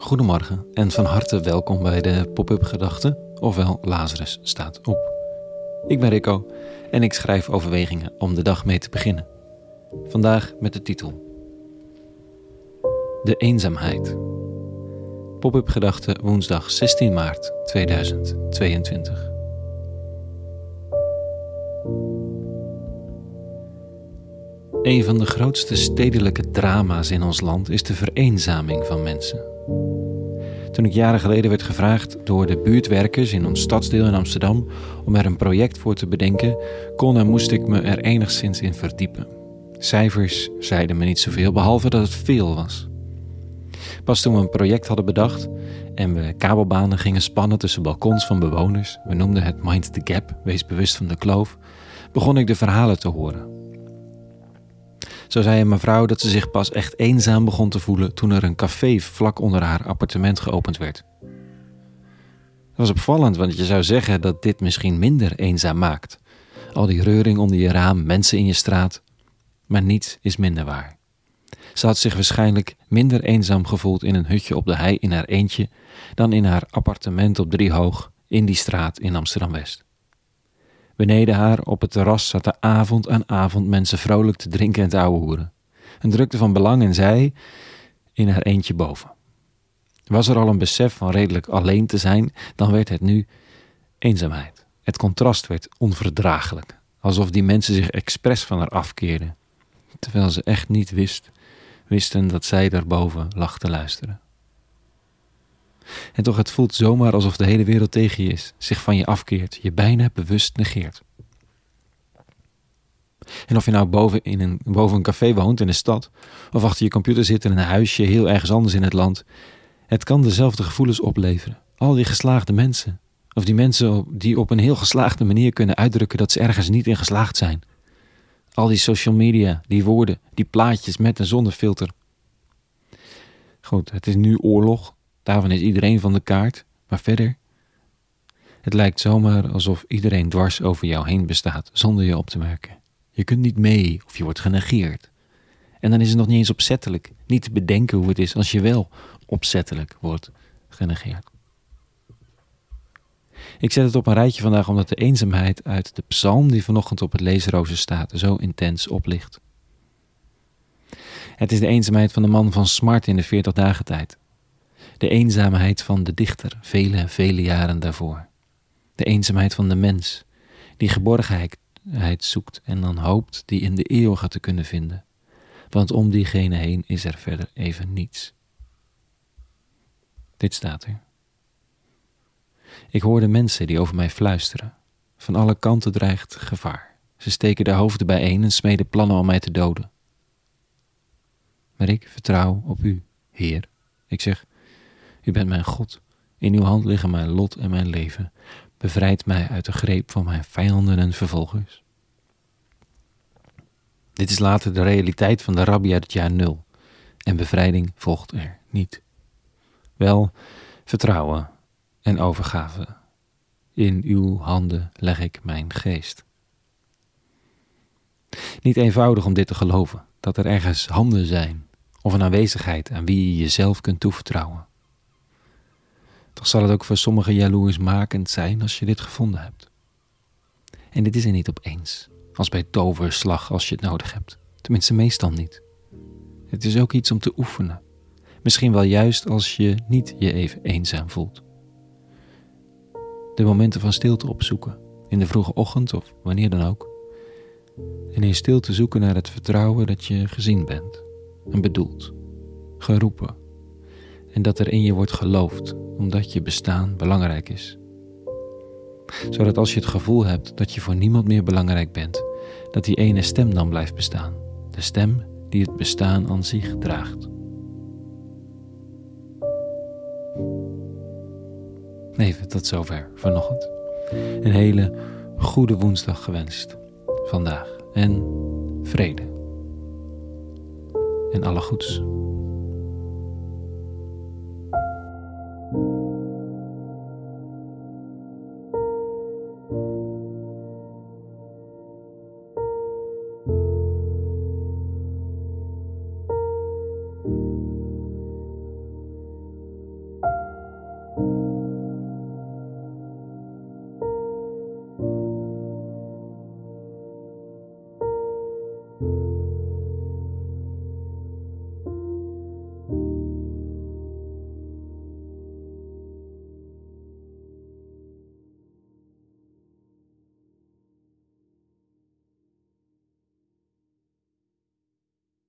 Goedemorgen en van harte welkom bij de Pop-up Gedachten, ofwel Lazarus staat op. Ik ben Rico en ik schrijf overwegingen om de dag mee te beginnen. Vandaag met de titel De eenzaamheid. Pop-up Gedachten woensdag 16 maart 2022. Een van de grootste stedelijke drama's in ons land is de vereenzaming van mensen. Toen ik jaren geleden werd gevraagd door de buurtwerkers in ons stadsdeel in Amsterdam om er een project voor te bedenken, kon en moest ik me er enigszins in verdiepen. Cijfers zeiden me niet zoveel, behalve dat het veel was. Pas toen we een project hadden bedacht en we kabelbanen gingen spannen tussen balkons van bewoners, we noemden het Mind the Gap, wees bewust van de kloof, begon ik de verhalen te horen. Zo zei een mevrouw dat ze zich pas echt eenzaam begon te voelen toen er een café vlak onder haar appartement geopend werd. Dat was opvallend, want je zou zeggen dat dit misschien minder eenzaam maakt. Al die reuring onder je raam, mensen in je straat. Maar niets is minder waar. Ze had zich waarschijnlijk minder eenzaam gevoeld in een hutje op de hei in haar eentje dan in haar appartement op Driehoog in die straat in Amsterdam West. Beneden haar op het terras zaten avond aan avond mensen vrolijk te drinken en te hoeren. Een drukte van belang en zij in haar eentje boven. Was er al een besef van redelijk alleen te zijn, dan werd het nu eenzaamheid. Het contrast werd onverdraaglijk, alsof die mensen zich expres van haar afkeerden, terwijl ze echt niet wist, wisten dat zij daarboven lag te luisteren. En toch, het voelt zomaar alsof de hele wereld tegen je is, zich van je afkeert, je bijna bewust negeert. En of je nou boven, in een, boven een café woont in een stad, of achter je computer zit in een huisje heel ergens anders in het land, het kan dezelfde gevoelens opleveren. Al die geslaagde mensen, of die mensen die op een heel geslaagde manier kunnen uitdrukken dat ze ergens niet in geslaagd zijn. Al die social media, die woorden, die plaatjes met en zonder filter. Goed, het is nu oorlog, Daarvan is iedereen van de kaart, maar verder. Het lijkt zomaar alsof iedereen dwars over jou heen bestaat, zonder je op te merken. Je kunt niet mee of je wordt genegeerd. En dan is het nog niet eens opzettelijk, niet te bedenken hoe het is als je wel opzettelijk wordt genegeerd. Ik zet het op een rijtje vandaag omdat de eenzaamheid uit de psalm die vanochtend op het leesrooster staat zo intens oplicht. Het is de eenzaamheid van de man van smart in de 40 dagen tijd de eenzaamheid van de dichter vele, vele jaren daarvoor. De eenzaamheid van de mens, die geborgenheid zoekt en dan hoopt die in de eeuwige te kunnen vinden. Want om diegene heen is er verder even niets. Dit staat er. Ik hoorde mensen die over mij fluisteren. Van alle kanten dreigt gevaar. Ze steken de hoofden bijeen en smeden plannen om mij te doden. Maar ik vertrouw op u, Heer. Ik zeg, u bent mijn God. In uw hand liggen mijn lot en mijn leven. Bevrijd mij uit de greep van mijn vijanden en vervolgers. Dit is later de realiteit van de rabbi uit het jaar nul. En bevrijding volgt er niet. Wel vertrouwen en overgave. In uw handen leg ik mijn geest. Niet eenvoudig om dit te geloven, dat er ergens handen zijn of een aanwezigheid aan wie je jezelf kunt toevertrouwen. Toch zal het ook voor sommigen jaloersmakend zijn als je dit gevonden hebt. En dit is er niet opeens, als bij toverslag als je het nodig hebt. Tenminste, meestal niet. Het is ook iets om te oefenen. Misschien wel juist als je niet je even eenzaam voelt. De momenten van stilte opzoeken, in de vroege ochtend of wanneer dan ook. En in stilte zoeken naar het vertrouwen dat je gezien bent en bedoeld, geroepen en dat er in je wordt geloofd omdat je bestaan belangrijk is. Zodat als je het gevoel hebt dat je voor niemand meer belangrijk bent, dat die ene stem dan blijft bestaan, de stem die het bestaan aan zich draagt. Even tot zover vanochtend. Een hele goede woensdag gewenst vandaag en vrede en alle goeds.